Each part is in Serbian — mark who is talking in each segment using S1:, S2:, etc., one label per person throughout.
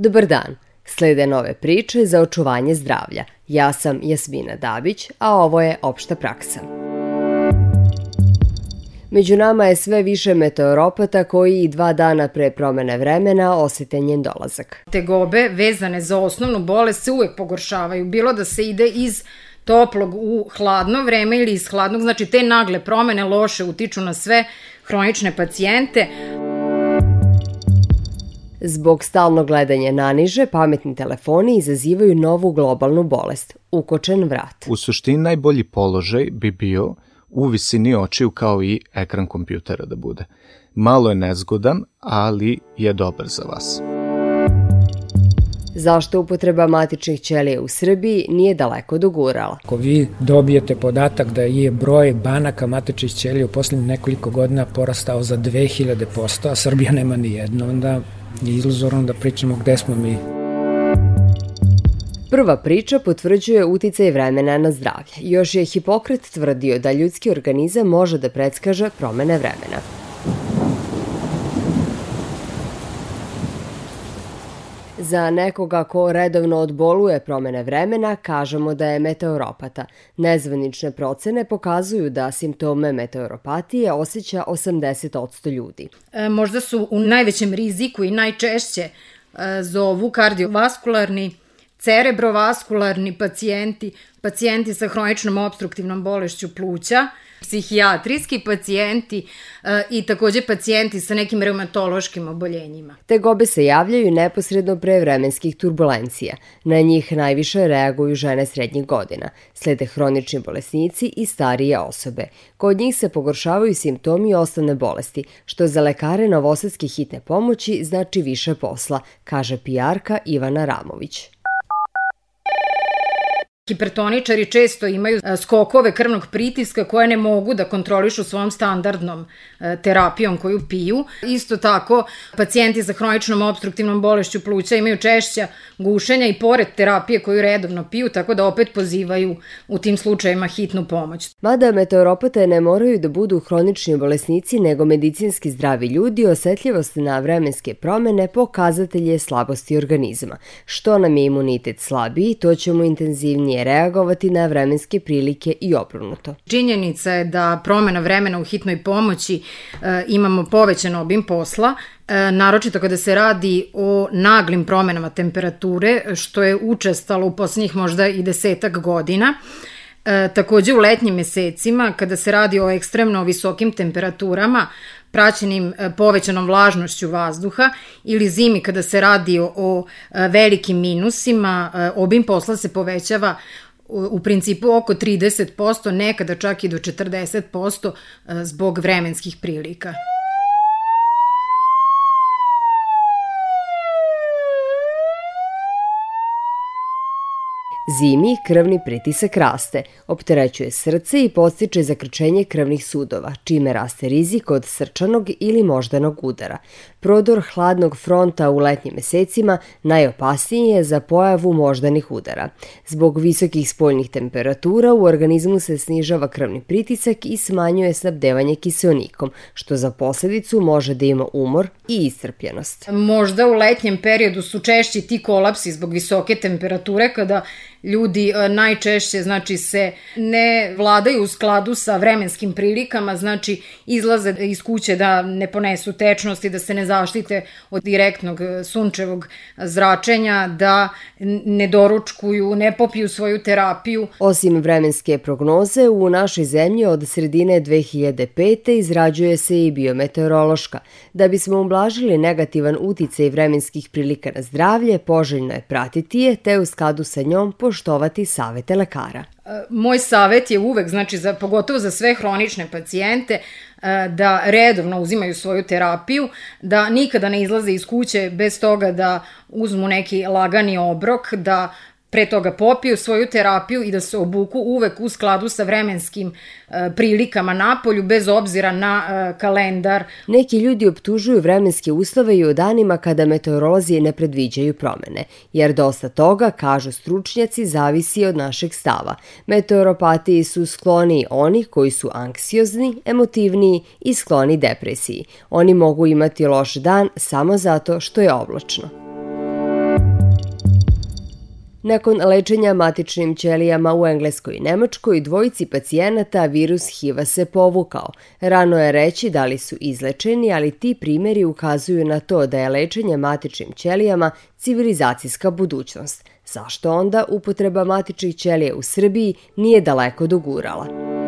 S1: Dobar dan. Slede nove priče za očuvanje zdravlja. Ja sam Jasmina Dabić, a ovo je Opšta praksa. Među nama je sve više meteoropata koji i dva dana pre promene vremena osete njen dolazak.
S2: Tegobe vezane za osnovnu bolest se uvek pogoršavaju, bilo da se ide iz toplog u hladno vreme ili iz hladnog, znači te nagle promene loše utiču na sve hronične pacijente.
S1: Zbog stalnog gledanja naniže, pametni telefoni izazivaju novu globalnu bolest, ukočen vrat.
S3: U suštini najbolji položaj bi bio u visini očiju kao i ekran kompjutera da bude. Malo je nezgodan, ali je dobar za vas.
S1: Zašto upotreba matičnih ćelija u Srbiji nije daleko dogurala?
S4: Ako vi dobijete podatak da je broj banaka matičnih ćelija u poslednjih nekoliko godina porastao za 2000%, a Srbija nema ni jedno, onda je iluzorno da pričamo gde smo mi.
S1: Prva priča potvrđuje uticaj vremena na zdravlje. Još je Hipokrat tvrdio da ljudski organizam može da predskaže promene vremena. Za nekoga ko redovno odboluje promene vremena, kažemo da je meteoropata. Nezvanične procene pokazuju da simptome meteoropatije osjeća 80% ljudi.
S2: E, možda su u najvećem riziku i najčešće e, zovu kardiovaskularni, cerebrovaskularni pacijenti, pacijenti sa hroničnom obstruktivnom bolešću pluća, psihijatrijski pacijenti e, i takođe pacijenti sa nekim reumatološkim oboljenjima.
S1: Tegobe se javljaju neposredno pre vremenskih turbulencija. Na njih najviše reaguju žene srednjih godina, slede hronični bolesnici i starije osobe. Kod njih se pogoršavaju simptomi osnovne bolesti, što za lekare novosadske hitne pomoći znači više posla, kaže pijarka Ivana Ramović.
S2: Hipertoničari često imaju e, skokove krvnog pritiska koje ne mogu da kontrolišu svojom standardnom e, terapijom koju piju. Isto tako, pacijenti sa hroničnom obstruktivnom bolešću pluća imaju češća gušenja i pored terapije koju redovno piju, tako da opet pozivaju u tim slučajima hitnu pomoć.
S1: Mada meteoropate ne moraju da budu hronični bolesnici, nego medicinski zdravi ljudi, osetljivost na vremenske promene pokazatelj je slabosti organizma. Što nam je imunitet slabiji, to ćemo intenzivnije reagovati na vremenske prilike i obrnuto.
S2: Činjenica je da promena vremena u hitnoj pomoći e, imamo povećan obim posla, e, naročito kada se radi o naglim promenama temperature, što je učestalo u poslednjih možda i desetak godina. E, takođe u letnjim mesecima, kada se radi o ekstremno visokim temperaturama, praćenim e, povećanom vlažnošću vazduha ili zimi kada se radi o, e, velikim minusima, e, obim posla se povećava u principu oko 30%, nekada čak i do 40% zbog vremenskih prilika.
S1: Zimi krvni pritisak raste, opterećuje srce i podstiče zakrčenje krvnih sudova, čime raste rizik od srčanog ili moždanog udara. Prodor hladnog fronta u letnjim mesecima najopasniji je za pojavu moždanih udara. Zbog visokih spoljnih temperatura u organizmu se snižava krvni pritisak i smanjuje snabdevanje kiseonikom, što za posledicu može da ima umor i iscrpljenost.
S2: Možda u letnjem periodu su češći ti kolapsi zbog visoke temperature kada ljudi e, najčešće znači se ne vladaju u skladu sa vremenskim prilikama, znači izlaze iz kuće da ne ponesu tečnosti, da se ne zaštite od direktnog e, sunčevog zračenja, da ne doručkuju, ne popiju svoju terapiju.
S1: Osim vremenske prognoze, u našoj zemlji od sredine 2005. izrađuje se i biometeorološka. Da bismo ublažili negativan uticaj vremenskih prilika na zdravlje, poželjno je pratiti je, te u skladu sa njom poštovati savete lekara.
S2: Moj savet je uvek, znači za, pogotovo za sve hronične pacijente, e, da redovno uzimaju svoju terapiju, da nikada ne izlaze iz kuće bez toga da uzmu neki lagani obrok, da pre toga popiju svoju terapiju i da se obuku uvek u skladu sa vremenskim e, prilikama na polju, bez obzira na e, kalendar.
S1: Neki ljudi optužuju vremenske uslove i o danima kada meteorolozi ne predviđaju promene, jer dosta toga, kažu stručnjaci, zavisi od našeg stava. Meteoropatiji su skloni oni koji su anksiozni, emotivniji i skloni depresiji. Oni mogu imati loš dan samo zato što je oblačno. Nakon lečenja matičnim ćelijama u Engleskoj i Nemačkoj, dvojici pacijenata virus HIV-a se povukao. Rano je reći da li su izlečeni, ali ti primeri ukazuju na to da je lečenje matičnim ćelijama civilizacijska budućnost. Zašto onda upotreba matičnih ćelija u Srbiji nije daleko dogurala?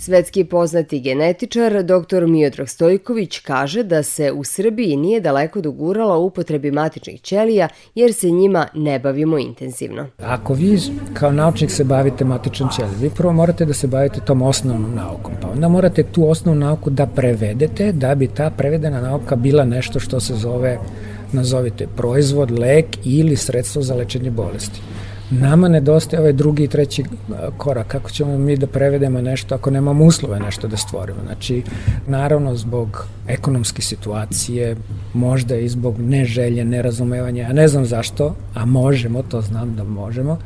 S1: Svetski poznati genetičar dr. Miodrag Stojković kaže da se u Srbiji nije daleko dogurala upotrebi matičnih ćelija jer se njima ne bavimo intenzivno.
S4: Ako vi kao naučnik se bavite matičnom ćelijom, vi prvo morate da se bavite tom osnovnom naukom, pa onda morate tu osnovnu nauku da prevedete da bi ta prevedena nauka bila nešto što se zove nazovite proizvod, lek ili sredstvo za lečenje bolesti. Nama nedostaje ovaj drugi i treći korak. Kako ćemo mi da prevedemo nešto ako nemamo uslove nešto da stvorimo? Znači, naravno, zbog ekonomske situacije, možda i zbog neželje, nerazumevanja, ja ne znam zašto, a možemo, to znam da možemo,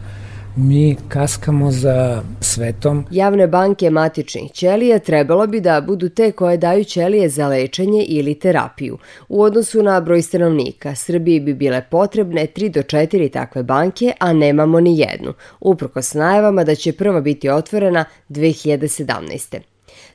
S4: mi kaskamo za svetom.
S1: Javne banke matičnih ćelija trebalo bi da budu te koje daju ćelije za lečenje ili terapiju. U odnosu na broj stanovnika, Srbiji bi bile potrebne 3 do 4 takve banke, a nemamo ni jednu, uprkos najavama da će prva biti otvorena 2017.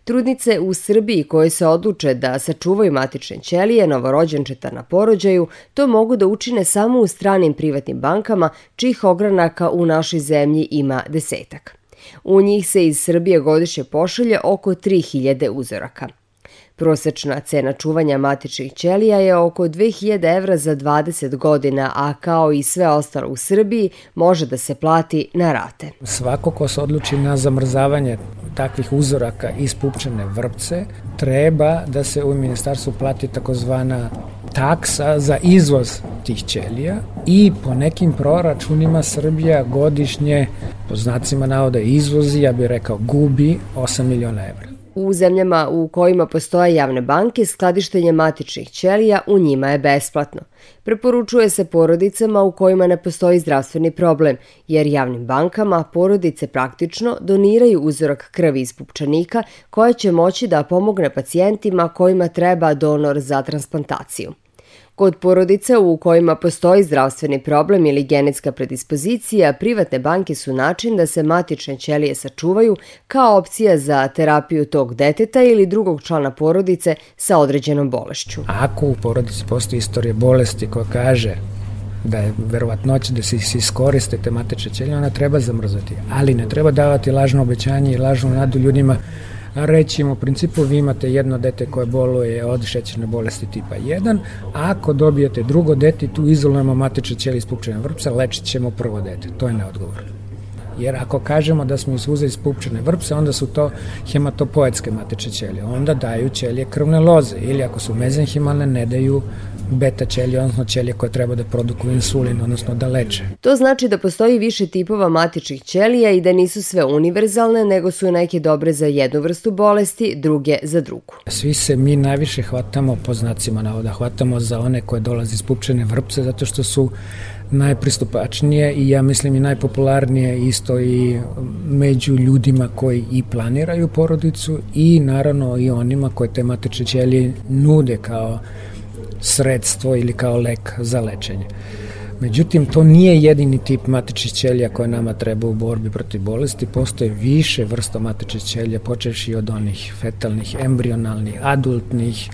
S1: Trudnice u Srbiji koje se odluče da sačuvaju matične ćelije novorođenčeta na porođaju, to mogu da učine samo u stranim privatnim bankama, čih ogranaka u našoj zemlji ima desetak. U njih se iz Srbije godišnje pošalje oko 3000 uzoraka. Prosečna cena čuvanja matičnih ćelija je oko 2000 evra za 20 godina, a kao i sve ostalo u Srbiji može da se plati na rate.
S4: Svako ko se odluči na zamrzavanje takvih uzoraka iz pupčane vrpce, treba da se u ministarstvu plati takozvana taksa za izvoz tih ćelija i po nekim proračunima Srbija godišnje, po znacima navoda izvozi, ja bih rekao gubi 8 miliona evra.
S1: U zemljama u kojima postoje javne banke, skladištenje matičnih ćelija u njima je besplatno. Preporučuje se porodicama u kojima ne postoji zdravstveni problem, jer javnim bankama porodice praktično doniraju uzorak krvi iz pupčanika koja će moći da pomogne pacijentima kojima treba donor za transplantaciju. Kod porodica u kojima postoji zdravstveni problem ili genetska predispozicija, privatne banke su način da se matične ćelije sačuvaju kao opcija za terapiju tog deteta ili drugog člana porodice sa određenom bolešću.
S4: Ako u porodici postoji istorija bolesti koja kaže da je verovatnoća da se iskoriste te matične ćelije, ona treba zamrzati. Ali ne treba davati lažno obećanje i lažnu nadu ljudima reći im u principu vi imate jedno dete koje boluje od šećerne bolesti tipa 1, a ako dobijete drugo dete tu izolujemo matične ćelije ispupčene vrpca, lečit ćemo prvo dete. To je neodgovor. Jer ako kažemo da smo izuzeli ispupčene vrpce, onda su to hematopoetske matične ćelije. Onda daju ćelije krvne loze ili ako su mezenhimalne ne daju beta ćelije, odnosno ćelije koje treba da produkuju insulin, odnosno da leče.
S1: To znači da postoji više tipova matičnih ćelija i da nisu sve univerzalne, nego su neke dobre za jednu vrstu bolesti, druge za drugu.
S4: Svi se mi najviše hvatamo po znacima navoda, hvatamo za one koje dolaze iz pupčene vrpce, zato što su najpristupačnije i ja mislim i najpopularnije isto i među ljudima koji i planiraju porodicu i naravno i onima koje te matične ćelije nude kao sredstvo ili kao lek za lečenje. Međutim, to nije jedini tip matičnih ćelija koje nama treba u borbi protiv bolesti. Postoje više vrsta matičnih ćelija, počeši od onih fetalnih, embrionalnih, adultnih,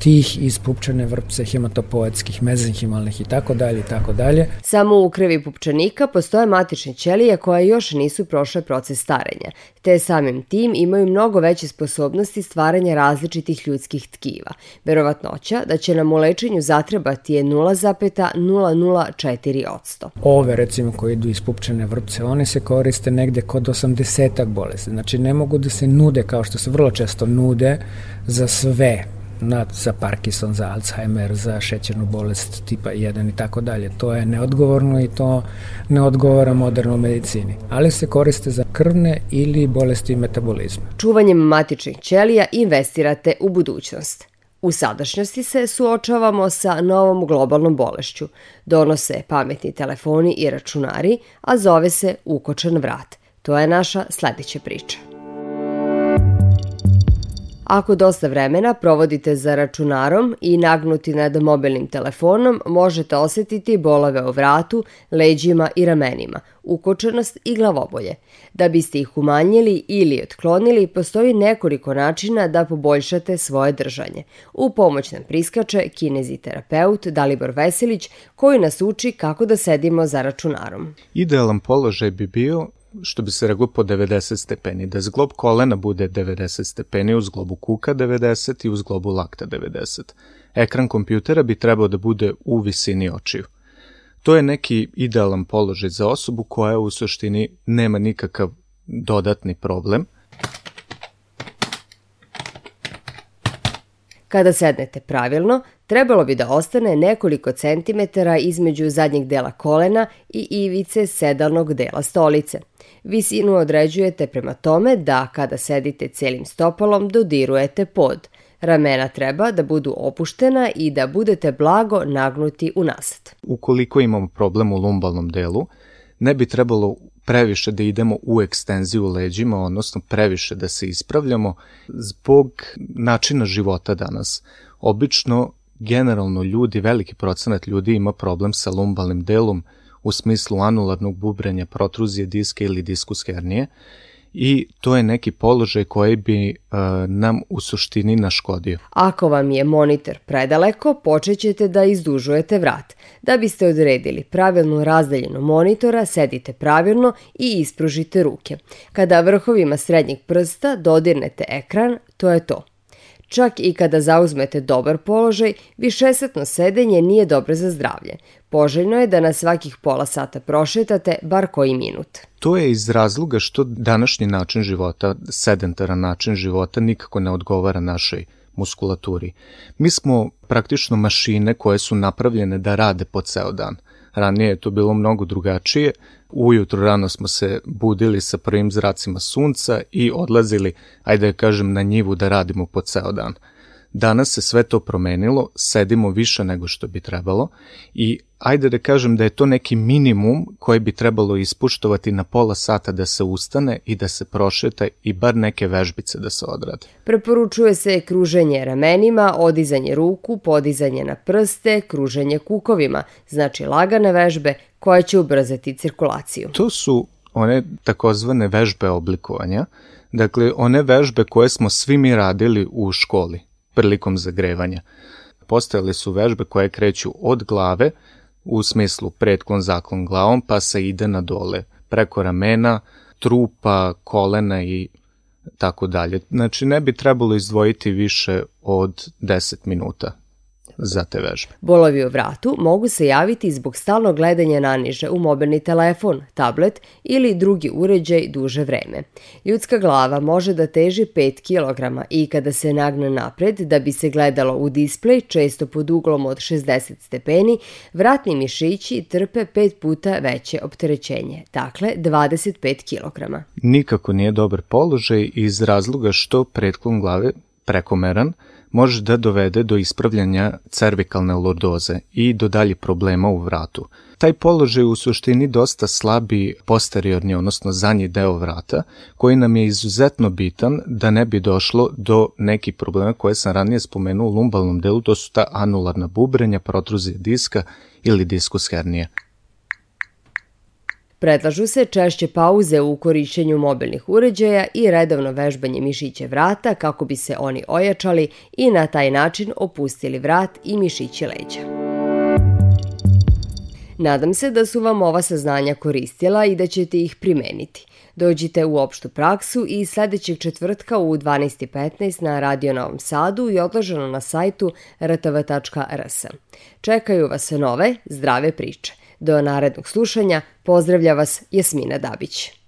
S4: tih iz pupčane vrpce, hematopoetskih, mezenhimalnih i tako dalje i tako dalje.
S1: Samo u krvi pupčanika postoje matične ćelije koje još nisu prošle proces starenja, te samim tim imaju mnogo veće sposobnosti stvaranja različitih ljudskih tkiva. Verovatnoća da će nam u lečenju zatrebati je 0,004%.
S4: Ove recimo koje idu iz pupčane vrpce, one se koriste negde kod 80 bolesti. Znači ne mogu da se nude kao što se vrlo često nude za sve na, za Parkinson, za Alzheimer, za šećernu bolest tipa 1 i tako dalje. To je neodgovorno i to ne odgovara modernoj medicini. Ali se koriste za krvne ili bolesti metabolizma.
S1: Čuvanjem matičnih ćelija investirate u budućnost. U sadašnjosti se suočavamo sa novom globalnom bolešću. Donose pametni telefoni i računari, a zove se ukočan vrat. To je naša sledeća priča. Ako dosta vremena provodite za računarom i nagnuti nad mobilnim telefonom, možete osetiti bolove o vratu, leđima i ramenima, ukočenost i glavobolje. Da biste ih umanjili ili otklonili, postoji nekoliko načina da poboljšate svoje držanje. U pomoć nam priskače kineziterapeut Dalibor Veselić, koji nas uči kako da sedimo za računarom.
S3: Idealan položaj bi bio što bi se reklo po 90 stepeni, da zglob kolena bude 90 stepeni, uz zglobu kuka 90 i uz zglobu lakta 90. Ekran kompjutera bi trebao da bude u visini očiju. To je neki idealan položaj za osobu koja u suštini nema nikakav dodatni problem.
S1: Kada sednete pravilno, trebalo bi da ostane nekoliko centimetara između zadnjeg dela kolena i ivice sedalnog dela stolice. Visinu određujete prema tome da kada sedite celim stopalom dodirujete pod. Ramena treba da budu opuštena i da budete blago nagnuti unazad.
S3: Ukoliko imamo problem u lumbalnom delu, ne bi trebalo previše da idemo u ekstenziju leđima, odnosno previše da se ispravljamo zbog načina života danas. Obično, generalno ljudi, veliki procenat ljudi ima problem sa lumbalnim delom u smislu anularnog bubrenja, protruzije diska ili diskus hernije i to je neki položaj koji bi uh, nam u suštini naškodio.
S1: Ako vam je monitor predaleko, počećete da izdužujete vrat. Da biste odredili pravilnu razdaljenu monitora, sedite pravilno i ispružite ruke. Kada vrhovima srednjeg prsta dodirnete ekran, to je to. Čak i kada zauzmete dobar položaj, višesetno sedenje nije dobro za zdravlje. Poželjno je da na svakih pola sata prošetate bar koji minut.
S3: To je iz razloga što današnji način života, sedentaran način života, nikako ne odgovara našoj muskulaturi. Mi smo praktično mašine koje su napravljene da rade po ceo dan. Ranije je to bilo mnogo drugačije. Ujutro rano smo se budili sa prvim zracima sunca i odlazili, ajde da kažem, na njivu da radimo po ceo dan. Danas se sve to promenilo, sedimo više nego što bi trebalo i ajde da kažem da je to neki minimum koji bi trebalo ispuštovati na pola sata da se ustane i da se prošeta i bar neke vežbice da se odrade.
S1: Preporučuje se kruženje ramenima, odizanje ruku, podizanje na prste, kruženje kukovima, znači lagane vežbe koje će ubrzati cirkulaciju.
S3: To su one takozvane vežbe oblikovanja, dakle one vežbe koje smo svi mi radili u školi prilikom zagrevanja. Postojale su vežbe koje kreću od glave, u smislu pretklon zaklon glavom, pa se ide na dole, preko ramena, trupa, kolena i tako dalje. Znači ne bi trebalo izdvojiti više od 10 minuta za te vežbe.
S1: Bolovi u vratu mogu se javiti zbog stalnog gledanja naniže u mobilni telefon, tablet ili drugi uređaj duže vreme. Ljudska glava može da teži 5 kg i kada se nagne napred da bi se gledalo u displej, često pod uglom od 60 stepeni, vratni mišići trpe 5 puta veće opterećenje, dakle 25 kg.
S3: Nikako nije dobar položaj iz razloga što pretklon glave prekomeran, može da dovede do ispravljanja cervikalne lordoze i do dalje problema u vratu. Taj položaj u suštini dosta slabi posteriorni, odnosno zadnji deo vrata, koji nam je izuzetno bitan da ne bi došlo do nekih problema koje sam ranije spomenuo u lumbalnom delu, to su ta anularna bubrenja, protruzija diska ili diskus hernija.
S1: Predlažu se češće pauze u korišćenju mobilnih uređaja i redovno vežbanje mišiće vrata kako bi se oni ojačali i na taj način opustili vrat i mišiće leđa. Nadam se da su vam ova saznanja koristila i da ćete ih primeniti. Dođite u opštu praksu i sledećeg četvrtka u 12.15 na Radio Novom Sadu i odloženo na sajtu rtv.rs. Čekaju vas nove, zdrave priče. Do narednog slušanja pozdravlja vas Jasmina Dabić.